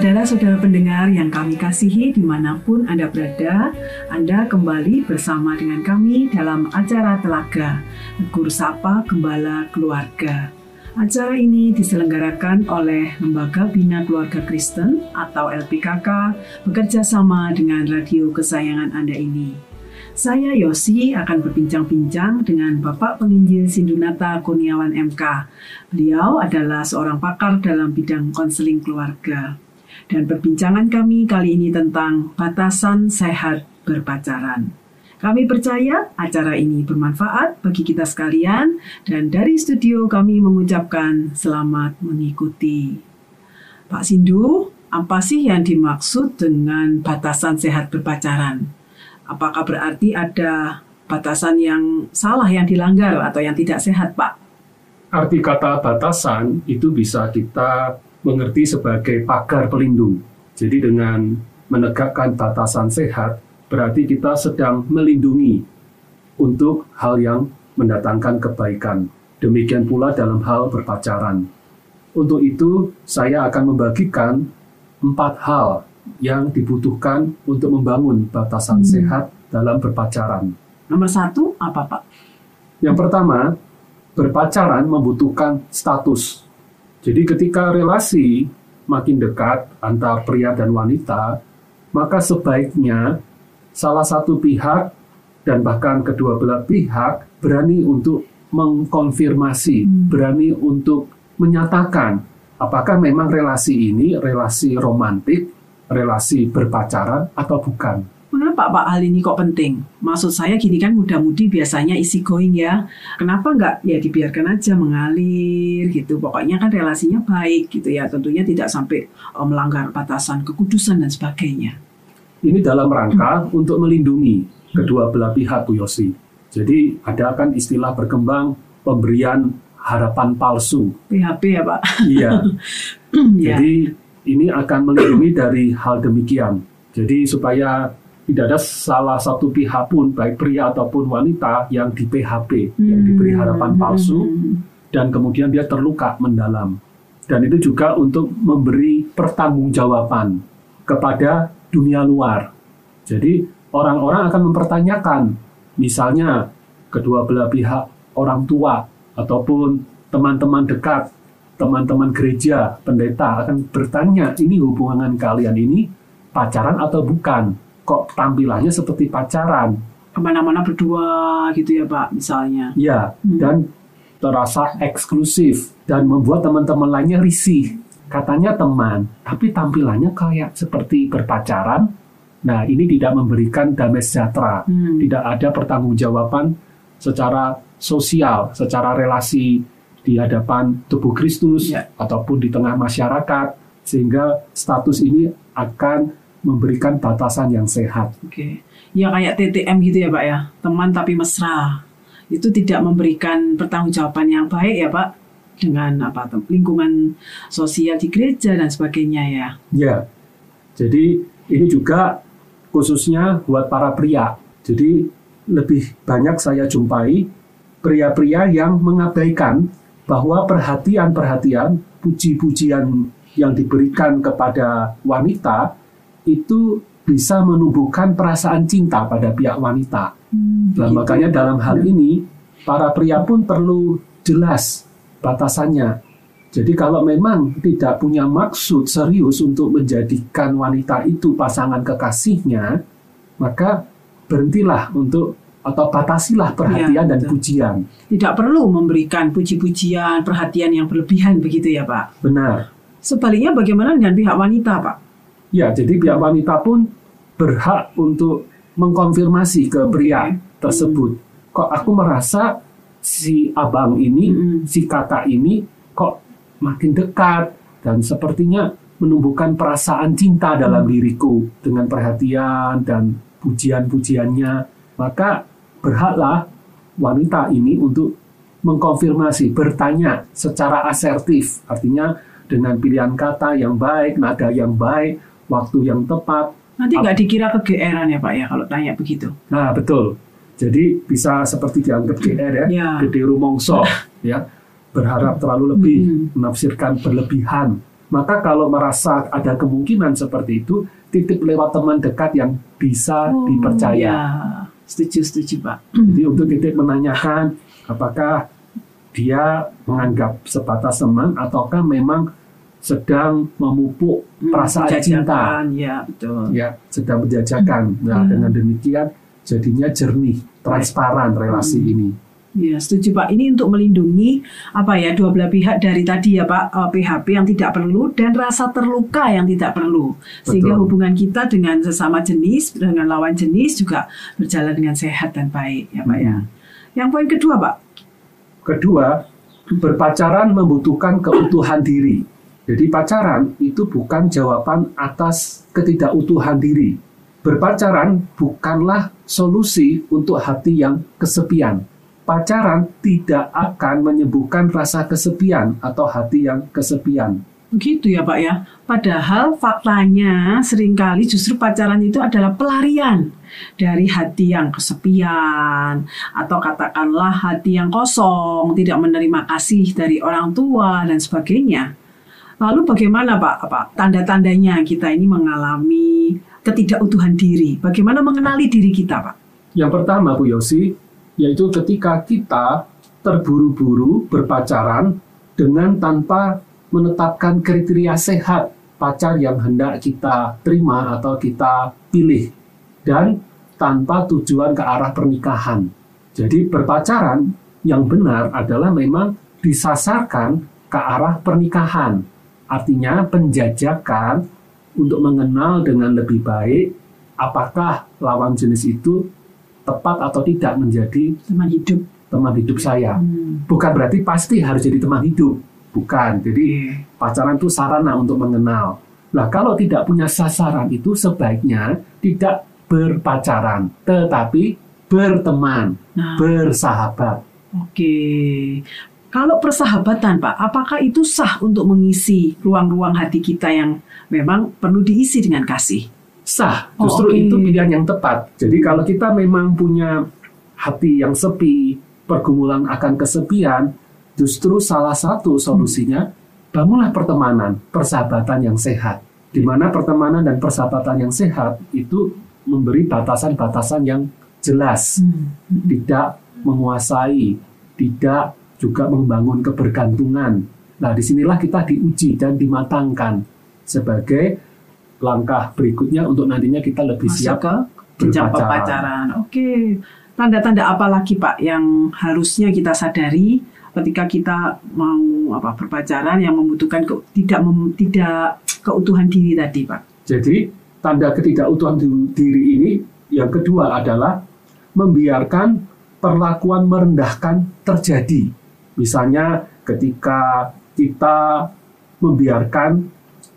Saudara-saudara pendengar yang kami kasihi di mana pun Anda berada, Anda kembali bersama dengan kami dalam acara Telaga, Tegur Sapa Gembala Keluarga. Acara ini diselenggarakan oleh Lembaga Bina Keluarga Kristen atau LPKK bekerja sama dengan radio kesayangan Anda ini. Saya Yosi akan berbincang-bincang dengan Bapak Penginjil Sindunata Kurniawan MK. Beliau adalah seorang pakar dalam bidang konseling keluarga. Dan perbincangan kami kali ini tentang batasan sehat berpacaran. Kami percaya acara ini bermanfaat bagi kita sekalian dan dari studio kami mengucapkan selamat mengikuti. Pak Sindu, apa sih yang dimaksud dengan batasan sehat berpacaran? Apakah berarti ada batasan yang salah yang dilanggar atau yang tidak sehat, Pak? Arti kata batasan itu bisa kita mengerti sebagai pagar pelindung. Jadi dengan menegakkan batasan sehat, berarti kita sedang melindungi untuk hal yang mendatangkan kebaikan. Demikian pula dalam hal berpacaran. Untuk itu, saya akan membagikan empat hal yang dibutuhkan untuk membangun batasan hmm. sehat dalam berpacaran. Nomor satu, apa Pak? Yang pertama, berpacaran membutuhkan status. Jadi ketika relasi makin dekat antar pria dan wanita, maka sebaiknya salah satu pihak dan bahkan kedua belah pihak berani untuk mengkonfirmasi, hmm. berani untuk menyatakan apakah memang relasi ini relasi romantik, relasi berpacaran atau bukan. Kenapa Pak hal ini kok penting? Maksud saya gini kan muda-mudi biasanya isi going ya. Kenapa nggak ya dibiarkan aja mengalir gitu. Pokoknya kan relasinya baik gitu ya. Tentunya tidak sampai oh, melanggar batasan kekudusan dan sebagainya. Ini dalam rangka hmm. untuk melindungi kedua belah pihak Bu Yosi. Jadi ada kan istilah berkembang pemberian harapan palsu. PHP ya Pak? Iya. Ya. Jadi ini akan melindungi dari hal demikian. Jadi supaya tidak ada salah satu pihak pun baik pria ataupun wanita yang di PHP, hmm. yang diberi harapan palsu hmm. dan kemudian dia terluka mendalam. Dan itu juga untuk memberi pertanggungjawaban kepada dunia luar. Jadi orang-orang akan mempertanyakan, misalnya kedua belah pihak orang tua ataupun teman-teman dekat, teman-teman gereja, pendeta akan bertanya, ini hubungan kalian ini pacaran atau bukan? Kok tampilannya seperti pacaran? Ke mana-mana berdua gitu ya Pak, misalnya. Ya, hmm. dan terasa eksklusif dan membuat teman-teman lainnya risih katanya teman, tapi tampilannya kayak seperti berpacaran. Nah, ini tidak memberikan damai sejahtera, hmm. tidak ada pertanggungjawaban secara sosial, secara relasi di hadapan tubuh Kristus ya. ataupun di tengah masyarakat, sehingga status ini akan memberikan batasan yang sehat. Oke, ya kayak TTM gitu ya Pak ya, teman tapi mesra. Itu tidak memberikan pertanggungjawaban yang baik ya Pak dengan apa lingkungan sosial di gereja dan sebagainya ya. Ya, jadi ini juga khususnya buat para pria. Jadi lebih banyak saya jumpai pria-pria yang mengabaikan bahwa perhatian-perhatian, puji-pujian yang diberikan kepada wanita itu bisa menumbuhkan perasaan cinta pada pihak wanita. Hmm, nah, makanya dalam hal ini para pria pun perlu jelas batasannya. Jadi kalau memang tidak punya maksud serius untuk menjadikan wanita itu pasangan kekasihnya, maka berhentilah untuk atau batasilah perhatian ya, dan pujian. Tidak perlu memberikan puji-pujian, perhatian yang berlebihan begitu ya Pak? Benar. Sebaliknya bagaimana dengan pihak wanita Pak? Ya, jadi pihak wanita pun berhak untuk mengkonfirmasi ke pria okay. tersebut. Kok aku merasa si abang ini, hmm. si kakak ini kok makin dekat dan sepertinya menumbuhkan perasaan cinta dalam hmm. diriku dengan perhatian dan pujian-pujiannya, maka berhaklah wanita ini untuk mengkonfirmasi, bertanya secara asertif, artinya dengan pilihan kata yang baik, nada yang baik, waktu yang tepat. Nanti nggak dikira kegeeran ya Pak ya kalau tanya begitu. Nah betul. Jadi bisa seperti dianggap GR ya, ya. gede rumongso ya, berharap terlalu lebih, hmm. menafsirkan berlebihan. Maka kalau merasa ada kemungkinan seperti itu, titip lewat teman dekat yang bisa Oh, dipercaya. ya. Setuju, setuju Pak. Jadi untuk titip menanyakan apakah dia menganggap sebatas teman ataukah memang sedang memupuk perasaan cinta, Ya, betul. ya sedang menjajakan. Nah, Hmm. dengan demikian jadinya jernih, transparan relasi Hmm. ini. Ya, setuju Pak. Ini untuk melindungi apa ya dua belah pihak dari tadi ya Pak eh, PHP yang tidak perlu dan rasa terluka yang tidak perlu. Sehingga Betul. hubungan kita dengan sesama jenis dengan lawan jenis juga berjalan dengan sehat dan baik ya Pak ya. Hmm. Yang poin kedua Pak. Kedua, berpacaran membutuhkan keutuhan diri. Jadi pacaran itu bukan jawaban atas ketidakutuhan diri. Berpacaran bukanlah solusi untuk hati yang kesepian. Pacaran tidak akan menyembuhkan rasa kesepian atau hati yang kesepian. Begitu ya Pak ya. Padahal faktanya sering kali justru pacaran itu adalah pelarian dari hati yang kesepian atau katakanlah hati yang kosong, tidak menerima kasih dari orang tua dan sebagainya. Lalu bagaimana Pak? Apa tanda-tandanya kita ini mengalami ketidakutuhan diri? Bagaimana mengenali diri kita, Pak? Yang pertama, Bu Yosi, yaitu ketika kita terburu-buru berpacaran dengan tanpa menetapkan kriteria sehat pacar yang hendak kita terima atau kita pilih dan tanpa tujuan ke arah pernikahan. Jadi berpacaran yang benar adalah memang disasarkan ke arah pernikahan. Artinya penjajakan untuk mengenal dengan lebih baik apakah lawan jenis itu tepat atau tidak menjadi Teman hidup. teman hidup saya. Hmm. Bukan berarti pasti harus jadi teman hidup. Bukan. Jadi pacaran itu sarana untuk mengenal. Nah, kalau tidak punya sasaran itu sebaiknya tidak berpacaran, tetapi berteman, Nah, bersahabat. Oke. Kalau persahabatan, Pak, apakah itu sah untuk mengisi ruang-ruang hati kita yang memang perlu diisi dengan kasih? Sah, Oh, justru oke. itu pilihan yang tepat. Jadi kalau kita memang punya hati yang sepi, pergumulan akan kesepian, justru salah satu solusinya bangunlah pertemanan, persahabatan yang sehat. Di mana pertemanan dan persahabatan yang sehat itu memberi batasan-batasan yang jelas, tidak menguasai, tidak juga membangun kebergantungan. Nah, di sinilah kita diuji dan dimatangkan sebagai langkah berikutnya untuk nantinya kita lebih Masuk siap ke jenjang pepacaran. Oke. Tanda-tanda apa lagi, Pak, yang harusnya kita sadari ketika kita mau apa berpacaran yang membutuhkan ke- tidak mem- tidak keutuhan diri tadi, Pak? Jadi tanda ketidakutuhan di- diri ini yang kedua adalah membiarkan perlakuan merendahkan terjadi. Misalnya ketika kita membiarkan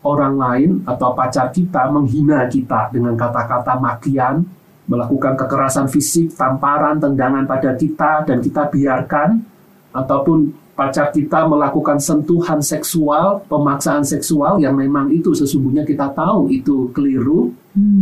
orang lain atau pacar kita menghina kita dengan kata-kata makian, melakukan kekerasan fisik, tamparan, tendangan pada kita dan kita biarkan ataupun pacar kita melakukan sentuhan seksual, pemaksaan seksual yang memang itu sesungguhnya kita tahu itu keliru,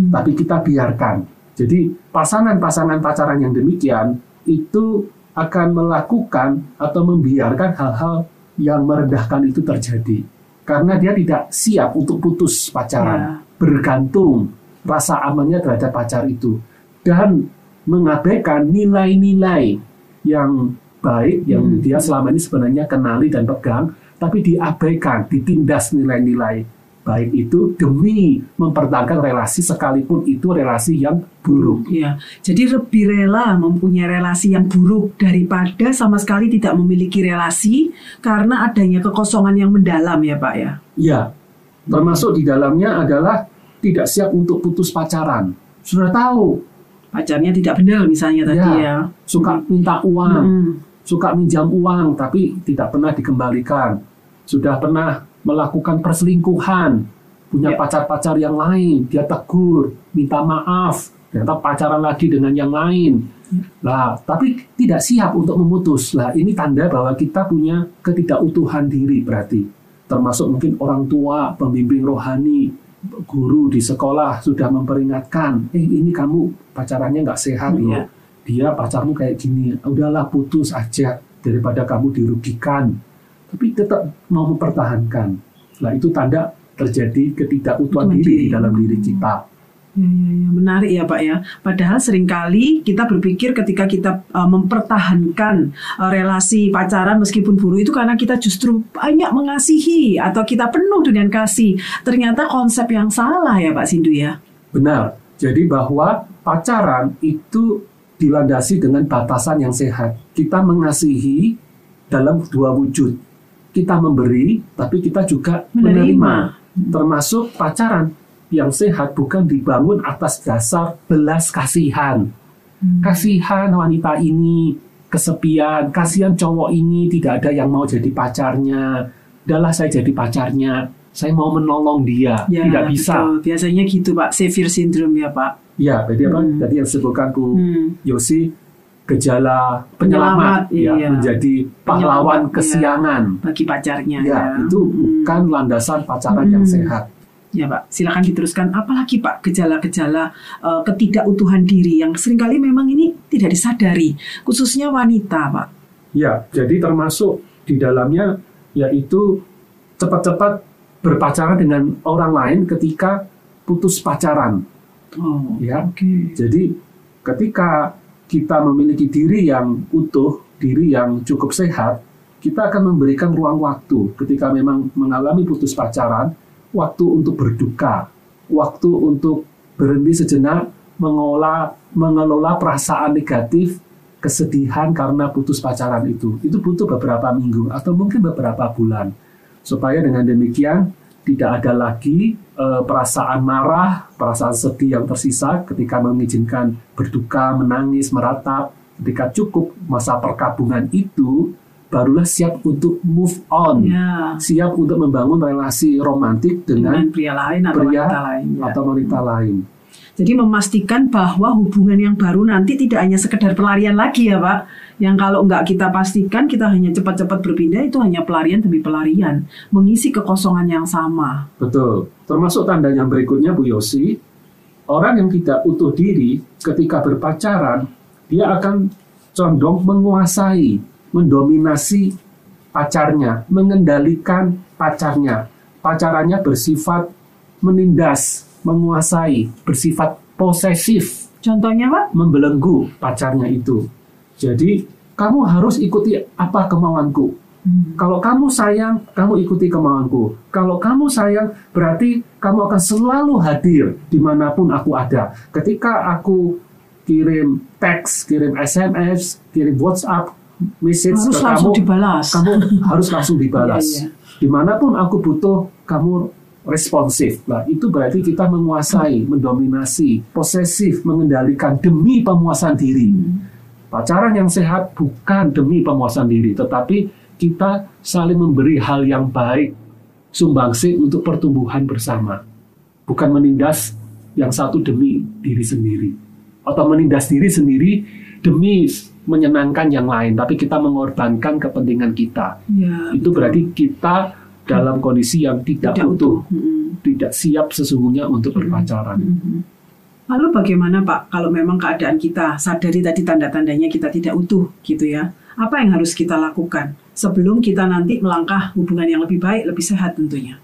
tapi kita biarkan. Jadi pasangan-pasangan pacaran yang demikian itu akan melakukan atau membiarkan hal-hal yang merendahkan itu terjadi. Karena dia tidak siap untuk putus pacaran, Ya. bergantung rasa amannya terhadap pacar itu dan mengabaikan nilai-nilai yang baik yang Hmm. dia selama ini sebenarnya kenali dan pegang, tapi diabaikan, ditindas nilai-nilai baik itu demi mempertahankan relasi sekalipun itu relasi yang buruk. Iya, jadi lebih rela mempunyai relasi yang buruk daripada sama sekali tidak memiliki relasi karena adanya kekosongan yang mendalam ya Pak ya. Ya, termasuk di dalamnya adalah tidak siap untuk putus pacaran. Sudah tahu, Pacarnya tidak benar misalnya tadi Ya. ya. suka minta uang, Hmm. suka minjam uang tapi tidak pernah dikembalikan. Sudah pernah melakukan perselingkuhan, punya Ya. pacar-pacar yang lain, dia tegur, minta maaf, ternyata pacaran lagi dengan yang lain. Nah, tapi tidak siap untuk memutus. Lah, ini tanda bahwa kita punya ketidakutuhan diri berarti. Termasuk mungkin orang tua, pembimbing rohani, guru di sekolah sudah memperingatkan, eh ini kamu pacarannya nggak sehat Iya. dia pacarmu kayak gini, udahlah putus aja daripada kamu dirugikan. Tapi tetap mau mempertahankan. Nah, itu tanda terjadi ketidakutuhan Utuhan diri diri. di dalam diri kita. Ya, ya, ya, menarik ya Pak ya. Padahal sering kali kita berpikir ketika kita uh, mempertahankan uh, relasi pacaran meskipun buruk itu karena kita justru banyak mengasihi atau kita penuh dengan kasih. Ternyata konsep yang salah ya Pak Sindu ya. Benar. Jadi bahwa pacaran itu dilandasi dengan batasan yang sehat. Kita mengasihi dalam dua wujud. Kita memberi, tapi kita juga Menerima. menerima. Termasuk pacaran yang sehat bukan dibangun atas dasar belas kasihan. Kasihan wanita ini kesepian, kasihan cowok ini tidak ada yang mau jadi pacarnya. Udahlah saya jadi pacarnya, saya mau menolong dia. Ya, tidak bisa. betul. Biasanya gitu Pak, savior syndrome ya Pak. Ya, jadi apa? Hmm. Tadi yang disebutkan Bu Hmm. Yosi gejala Penyelamat, penyelamat, ya, iya. menjadi Penyelamat, pahlawan iya. kesiangan. Bagi pacarnya Ya, itu Hmm. bukan landasan pacaran yang Hmm. sehat. Ya Pak, silakan diteruskan. Apalagi Pak gejala-gejala eh, ketidakutuhan diri yang sering kali memang ini tidak disadari, khususnya wanita Pak. Ya, jadi termasuk di dalamnya yaitu cepat-cepat berpacaran dengan orang lain ketika putus pacaran. Oh, Ya. oke. Jadi ketika kita memiliki diri yang utuh, diri yang cukup sehat, kita akan memberikan ruang waktu ketika memang mengalami putus pacaran, waktu untuk berduka, waktu untuk berhenti sejenak mengolah mengelola perasaan negatif, kesedihan karena putus pacaran itu. Itu butuh beberapa minggu atau mungkin beberapa bulan. Supaya dengan demikian tidak ada lagi eh, perasaan marah, perasaan sedih yang tersisa ketika mengizinkan berduka, menangis, meratap. Ketika cukup masa perkabungan itu, barulah siap untuk move on, Ya, siap untuk membangun relasi romantik dengan dengan pria lain atau pria wanita lain. ya. atau wanita lain. Jadi memastikan bahwa hubungan yang baru nanti tidak hanya sekedar pelarian lagi ya Pak. Yang kalau nggak kita pastikan kita hanya cepat-cepat berpindah itu hanya pelarian demi pelarian. Mengisi kekosongan yang sama. Betul. Termasuk tanda yang berikutnya Bu Yosi, orang yang tidak utuh diri ketika berpacaran, dia akan condong menguasai, mendominasi pacarnya, mengendalikan pacarnya. Pacarannya bersifat menindas, menguasai, bersifat posesif, Contohnya Pak? membelenggu pacarnya itu. Jadi, kamu harus ikuti apa kemauanku. Kalau kamu sayang, kamu ikuti kemauanku. Kalau kamu sayang, berarti kamu akan selalu hadir di mana pun aku ada. Ketika aku kirim teks, kirim SMS, kirim WhatsApp, message Harus ke langsung kamu, dibalas. kamu harus langsung dibalas. Iya, iya. Di mana pun aku butuh, kamu responsif. Nah, itu berarti kita menguasai, mendominasi, posesif, mengendalikan demi pemuasan diri. Pacaran yang sehat bukan demi pemuasan diri, tetapi kita saling memberi hal yang baik, sumbangsi untuk pertumbuhan bersama. Bukan menindas yang satu demi diri sendiri. Atau menindas diri sendiri demi menyenangkan yang lain, tapi kita mengorbankan kepentingan kita. Ya, Itu berarti kita dalam kondisi yang tidak, tidak utuh. Mm-mm. tidak siap sesungguhnya untuk berpacaran. Mhm. Lalu bagaimana Pak kalau memang keadaan kita sadari tadi tanda-tandanya kita tidak utuh gitu ya? Apa yang harus kita lakukan sebelum kita nanti melangkah hubungan yang lebih baik, lebih sehat tentunya?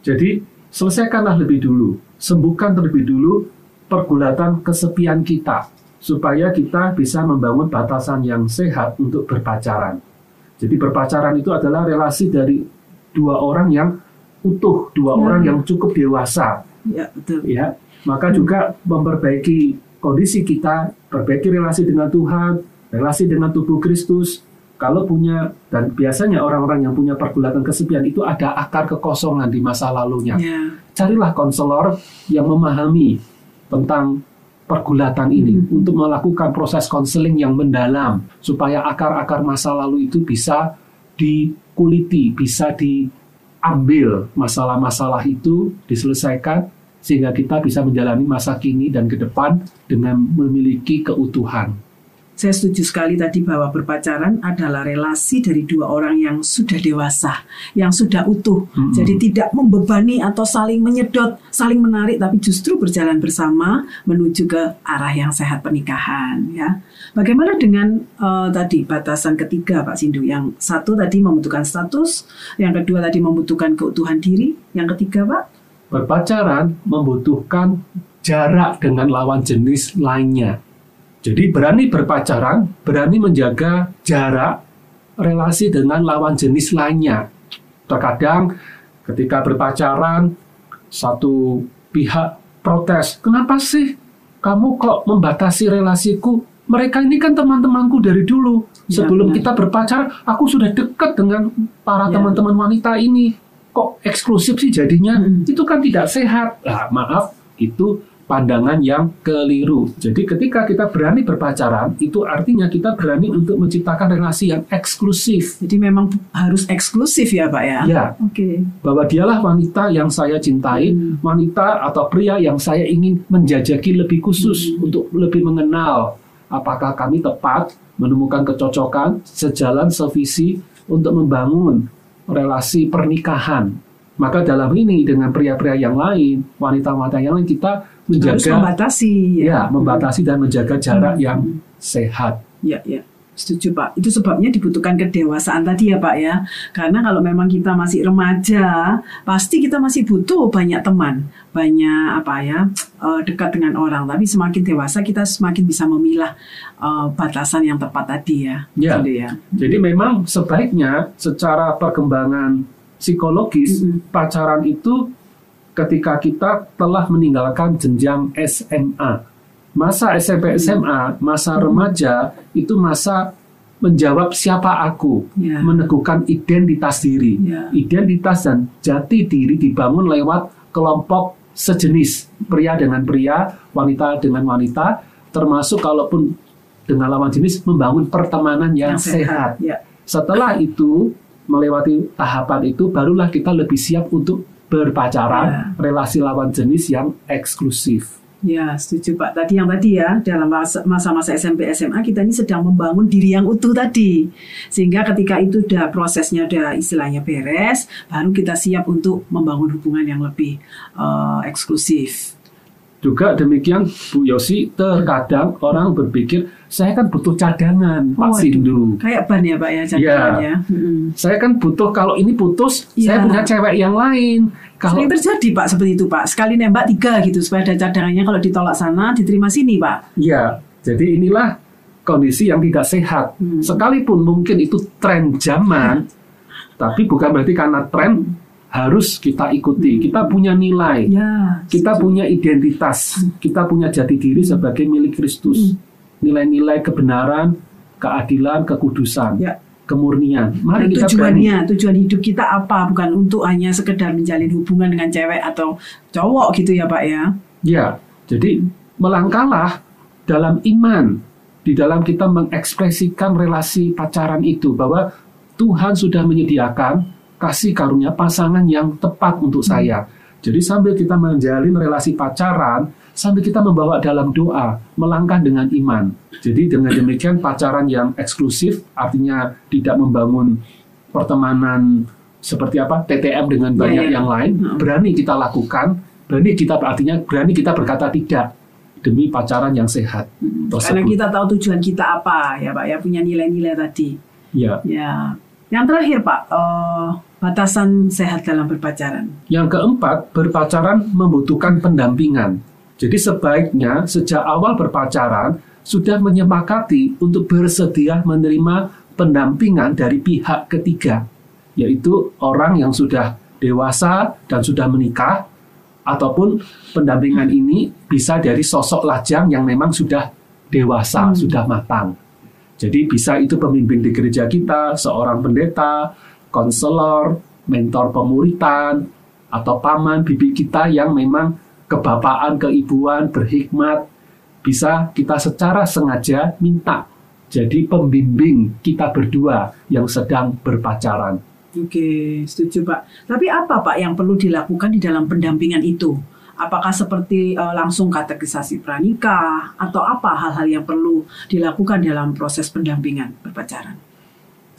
Jadi selesaikanlah lebih dulu, sembuhkan terlebih dulu pergulatan kesepian kita supaya kita bisa membangun batasan yang sehat untuk berpacaran. Jadi berpacaran itu adalah relasi dari dua orang yang utuh, dua Ya. orang yang cukup dewasa, Ya betul. ya. Maka juga memperbaiki kondisi kita, perbaiki relasi dengan Tuhan, relasi dengan tubuh Kristus. Kalau punya dan biasanya orang-orang yang punya pergulatan kesepian itu ada akar kekosongan di masa lalunya. Ya, Carilah konselor yang memahami tentang pergulatan ini Mhm. untuk melakukan proses konseling yang mendalam supaya akar-akar masa lalu itu bisa dikuliti, bisa diambil masalah-masalah itu diselesaikan sehingga kita bisa menjalani masa kini dan ke depan dengan memiliki keutuhan. Saya setuju sekali tadi bahwa berpacaran adalah relasi dari dua orang yang sudah dewasa, yang sudah utuh. Mm-mm. Jadi tidak membebani atau saling menyedot, saling menarik, tapi justru berjalan bersama menuju ke arah yang sehat pernikahan. Ya, bagaimana dengan eh, tadi batasan ketiga, Pak Sindu? Yang satu tadi membutuhkan status, yang kedua tadi membutuhkan keutuhan diri, yang ketiga, Pak? Berpacaran membutuhkan jarak dengan lawan jenis lainnya. Jadi berani berpacaran, berani menjaga jarak relasi dengan lawan jenis lainnya. Terkadang ketika berpacaran, satu pihak protes, kenapa sih kamu kok membatasi relasiku? Mereka ini kan teman-temanku dari dulu. Ya, Sebelum benar. kita berpacaran, aku sudah dekat dengan para Ya. teman-teman wanita ini. Kok eksklusif sih jadinya? Mm. Itu kan tidak sehat. Nah, maaf, itu pandangan yang keliru. Jadi ketika kita berani berpacaran, itu artinya kita berani untuk menciptakan relasi yang eksklusif. Jadi memang harus eksklusif ya, Pak ya? Ya, Oke. bahwa dialah wanita yang saya cintai, Hmm. wanita atau pria yang saya ingin menjajaki lebih khusus Hmm. untuk lebih mengenal apakah kami tepat menemukan kecocokan sejalan sevisi untuk membangun relasi pernikahan. Maka dalam ini dengan pria-pria yang lain, wanita-wanita yang lain kita Harus menjaga membatasi ya, membatasi dan menjaga jarak Hmm. yang sehat. Ya, ya. Setuju Pak. Itu sebabnya dibutuhkan kedewasaan tadi ya Pak ya. Karena kalau memang kita masih remaja, pasti kita masih butuh banyak teman, banyak apa ya eh, dekat dengan orang. Tapi semakin dewasa kita semakin bisa memilah eh, batasan yang tepat tadi ya. Ya. Gitu ya. Jadi memang sebaiknya secara perkembangan psikologis Mm-mm. pacaran itu ketika kita telah meninggalkan jenjang SMA. Masa SMP SMA, masa remaja itu masa menjawab siapa aku, Ya. meneguhkan identitas diri. Ya. Identitas dan jati diri dibangun lewat kelompok sejenis, pria dengan pria, wanita dengan wanita, termasuk kalaupun dengan lawan jenis membangun pertemanan yang, sehat. Ya. Setelah itu melewati tahapan itu barulah kita lebih siap untuk berpacaran, relasi lawan jenis yang eksklusif. Ya, setuju Pak. Tadi yang tadi ya, dalam masa- masa-masa SMP SMA kita ini sedang membangun diri yang utuh tadi. Sehingga ketika itu udah prosesnya udah istilahnya beres, baru kita siap untuk membangun hubungan yang lebih eh, eksklusif. Juga demikian Bu Yosi, terkadang orang berpikir saya kan butuh cadangan Pak Waduh. Sindu. Kayak ban ya Pak ya, cadangan ya. Mm-mm. Saya kan butuh kalau ini putus, Iya. saya punya cewek yang lain. Kalau Sering terjadi Pak seperti itu Pak. Sekali nembak tiga gitu supaya ada cadangannya kalau ditolak sana diterima sini Pak. Ya, jadi inilah kondisi yang tidak sehat. Hmm. Sekalipun mungkin itu tren zaman, tapi bukan berarti karena tren harus kita ikuti. Kita punya nilai, Ya. kita punya identitas, kita punya jati diri sebagai milik Kristus. Nilai-nilai kebenaran, keadilan, kekudusan, Ya. kemurnian. Mari Dan kita berani. tujuannya, tujuan hidup kita apa? Bukan untuk hanya sekedar menjalin hubungan dengan cewek atau cowok gitu ya Pak ya. Ya, jadi melangkahlah dalam iman di dalam kita mengekspresikan relasi pacaran itu bahwa Tuhan sudah menyediakan kasih karunia pasangan yang tepat untuk saya. Jadi sambil kita menjalin relasi pacaran, sambil kita membawa dalam doa, melangkah dengan iman. Jadi dengan demikian pacaran yang eksklusif artinya tidak membangun pertemanan seperti apa TTM dengan Ya, banyak ya. yang lain, Hmm. berani kita lakukan, berani kita artinya berani kita berkata tidak demi pacaran yang sehat. Karena tersebut. kita tahu tujuan kita apa ya Pak ya punya nilai-nilai tadi. Ya. Ya. Yang terakhir Pak, eh, batasan sehat dalam berpacaran. Yang keempat, berpacaran membutuhkan pendampingan. Jadi sebaiknya sejak awal berpacaran sudah menyepakati untuk bersedia menerima pendampingan dari pihak ketiga, yaitu orang yang sudah dewasa dan sudah menikah, ataupun pendampingan ini bisa dari sosok lajang yang memang sudah dewasa, Hmm. sudah matang. Jadi bisa itu pemimpin di gereja kita, seorang pendeta, konselor, mentor pemuritan, atau paman bibi kita yang memang kebapaan, keibuan, berhikmat, bisa kita secara sengaja minta jadi pembimbing kita berdua yang sedang berpacaran. Oke, setuju Pak. Tapi apa Pak yang perlu dilakukan di dalam pendampingan itu? Apakah seperti uh, langsung katekisasi pranikah atau apa hal-hal yang perlu dilakukan dalam proses pendampingan berpacaran?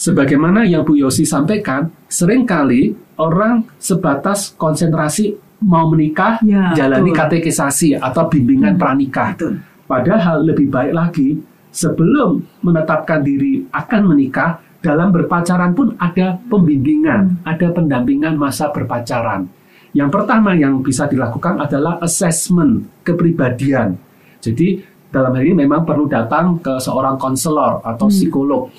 Sebagaimana yang Bu Yosi sampaikan, sering kali orang sebatas konsentrasi mau menikah, ya, jalani betul. katekisasi atau bimbingan hmm, pranikah. Betul. Padahal lebih baik lagi sebelum menetapkan diri akan menikah, dalam berpacaran pun ada pembimbingan, hmm. ada pendampingan masa berpacaran yang pertama yang bisa dilakukan adalah assessment kepribadian. Jadi dalam hal ini memang perlu datang ke seorang konselor atau hmm. psikolog.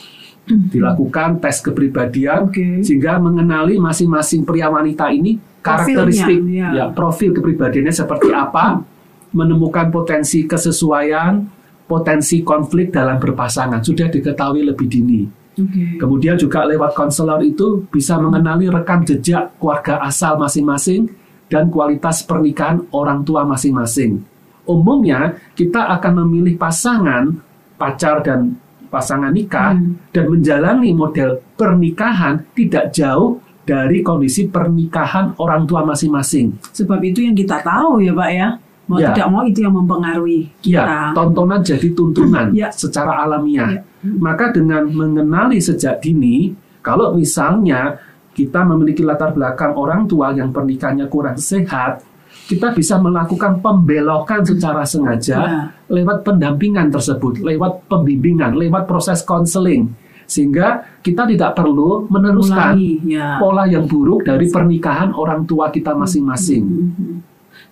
Dilakukan tes kepribadian okay. sehingga mengenali masing-masing pria wanita ini karakteristik Profilnya, ya. ya profil kepribadiannya seperti apa, menemukan potensi kesesuaian, potensi konflik dalam berpasangan sudah diketahui lebih dini. Okay. Kemudian juga lewat konselor itu bisa mengenali rekam jejak keluarga asal masing-masing dan kualitas pernikahan orang tua masing-masing. Umumnya kita akan memilih pasangan pacar dan pasangan nikah hmm. dan menjalani model pernikahan tidak jauh dari kondisi pernikahan orang tua masing-masing. Sebab itu yang kita tahu ya Pak ya mau ya. tidak mau itu yang mempengaruhi kita. Ya, tontonan jadi tuntunan ya. secara alamiah. Ya. Maka dengan mengenali sejak dini, kalau misalnya kita memiliki latar belakang orang tua yang pernikahannya kurang sehat, kita bisa melakukan pembelokan secara sengaja ya. lewat pendampingan tersebut, lewat pembimbingan, lewat proses konseling sehingga kita tidak perlu meneruskan ya. pola yang buruk dari pernikahan orang tua kita masing-masing. Mm -hmm.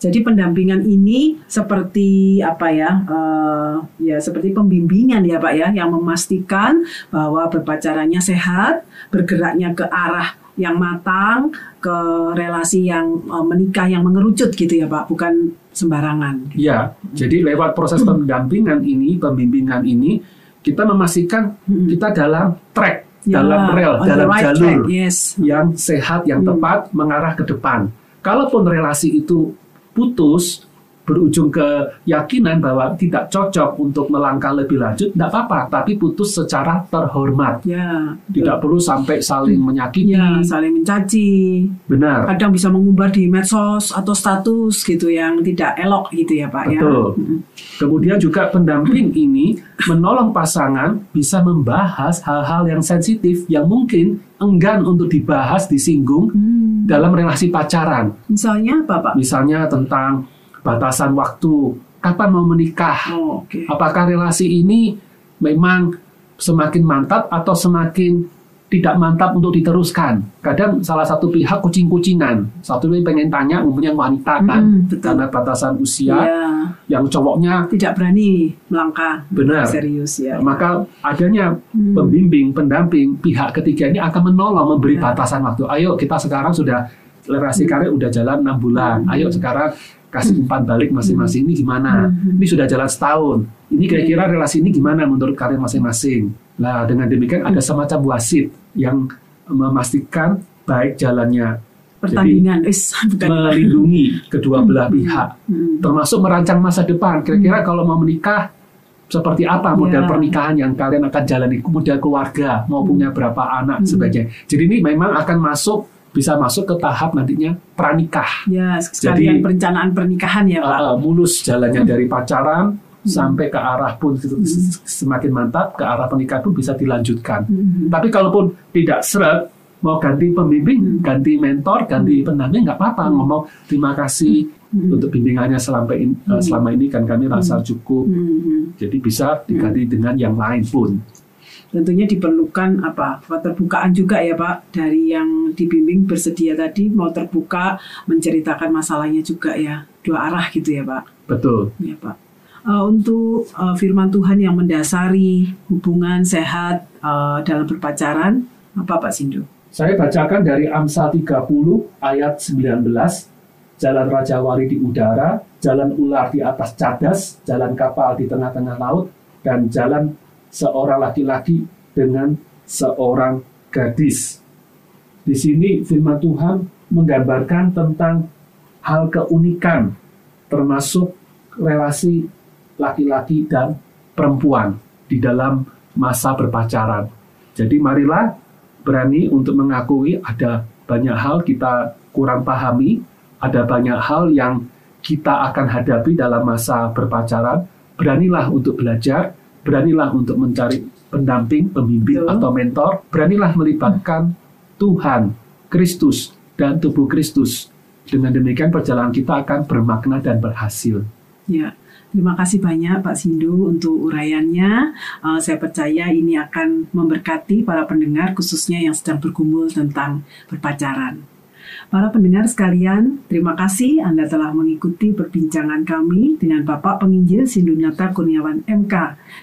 Jadi pendampingan ini seperti apa ya? Uh, ya seperti pembimbingan ya Pak ya yang memastikan bahwa berpacarannya sehat, bergeraknya ke arah yang matang, ke relasi yang uh, menikah yang mengerucut gitu ya Pak, bukan sembarangan. Iya. Jadi lewat proses pendampingan ini, pembimbingan ini kita memastikan hmm. kita dalam track, ya, dalam rel, dalam right jalur track, yes. yang sehat, yang hmm. tepat mengarah ke depan. Kalaupun relasi itu putus berujung ke keyakinan bahwa tidak cocok untuk melangkah lebih lanjut, tidak apa-apa, tapi putus secara terhormat. Ya, tidak perlu sampai saling menyakiti, ya, saling mencaci. Benar. Kadang bisa mengumbar di medsos atau status gitu yang tidak elok gitu ya Pak ya. Betul. ya. Kemudian juga pendamping ini menolong pasangan bisa membahas hal-hal yang sensitif yang mungkin enggan untuk dibahas, disinggung hmm. dalam relasi pacaran. Misalnya apa Pak? Misalnya tentang batasan waktu, kapan mau menikah, oh, okay. apakah relasi ini memang semakin mantap atau semakin tidak mantap untuk diteruskan. Kadang salah satu pihak kucing-kucingan, satu ini pengen tanya umumnya wanita kan, mm, karena batasan usia, yeah. yang cowoknya tidak berani melangkah benar serius ya. Maka adanya mm. pembimbing, pendamping pihak ketiga ini akan menolong memberi yeah. batasan waktu. Ayo kita sekarang sudah relasi mm. karir udah jalan enam bulan, mm. ayo sekarang kasih umpan balik masing-masing ini gimana? Hmm. Ini sudah jalan setahun. Ini kira-kira relasi ini gimana menurut kalian masing-masing? Nah, dengan demikian ada semacam wasit yang memastikan baik jalannya pertandingan Jadi, bukan melindungi kedua belah hmm. pihak, termasuk merancang masa depan. Kira-kira kalau mau menikah seperti apa model yeah. pernikahan yang kalian akan jalani, model keluarga, mau punya berapa anak, hmm. sebagainya. Jadi ini memang akan masuk bisa masuk ke tahap nantinya pranikah. Ya, sekalian Jadi, perencanaan pernikahan ya Pak. Uh, mulus jalannya hmm. dari pacaran hmm. sampai ke arah pun hmm. semakin mantap, ke arah pernikahan pun bisa dilanjutkan. Hmm. Tapi kalaupun tidak seret, mau ganti pembimbing, hmm. ganti mentor, ganti hmm. pendamping nggak apa-apa. Hmm. Ngomong terima kasih hmm. untuk bimbingannya selama ini, hmm. selama ini kan kami rasa cukup. Hmm. Jadi bisa diganti hmm. dengan yang lain pun tentunya diperlukan apa? Keterbukaan juga ya Pak dari yang dibimbing bersedia tadi mau terbuka menceritakan masalahnya juga ya. Dua arah gitu ya Pak. Betul. Ya Pak. Uh, untuk uh, firman Tuhan yang mendasari hubungan sehat uh, dalam berpacaran apa Pak Sindu? Saya bacakan dari Amsal 30 ayat 19 jalan Raja Wali di udara jalan ular di atas cadas jalan kapal di tengah-tengah laut dan jalan seorang laki-laki dengan seorang gadis. Di sini firman Tuhan menggambarkan tentang hal keunikan termasuk relasi laki-laki dan perempuan di dalam masa berpacaran. Jadi marilah berani untuk mengakui ada banyak hal kita kurang pahami, ada banyak hal yang kita akan hadapi dalam masa berpacaran, beranilah untuk belajar, beranilah untuk mencari pendamping, pembimbing Betul. atau mentor, beranilah melibatkan Tuhan, Kristus, dan tubuh Kristus. Dengan demikian perjalanan kita akan bermakna dan berhasil. Ya, terima kasih banyak Pak Sindu untuk uraiannya. Uh, saya percaya ini akan memberkati para pendengar khususnya yang sedang bergumul tentang berpacaran. Para pendengar sekalian, terima kasih Anda telah mengikuti perbincangan kami dengan Bapak Penginjil Sindunata Kurniawan MK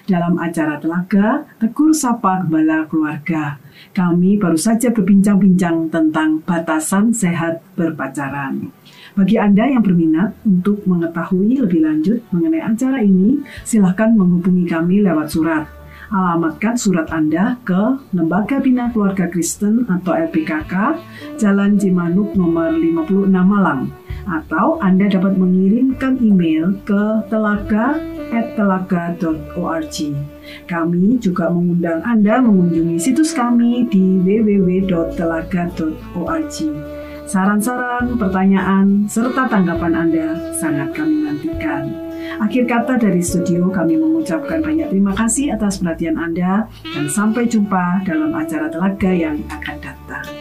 dalam acara Telaga Tegur Sapa Gembala Keluarga. Kami baru saja berbincang-bincang tentang batasan sehat berpacaran. Bagi Anda yang berminat untuk mengetahui lebih lanjut mengenai acara ini, silahkan menghubungi kami lewat surat alamatkan surat Anda ke Lembaga Bina Keluarga Kristen atau LPKK, Jalan Cimanuk nomor 56 Malang. Atau Anda dapat mengirimkan email ke telaga@telaga.org. Kami juga mengundang Anda mengunjungi situs kami di www.telaga.org. Saran-saran, pertanyaan, serta tanggapan Anda sangat kami nantikan. Akhir kata dari studio kami mengucapkan banyak terima kasih atas perhatian Anda dan sampai jumpa dalam acara telaga yang akan datang.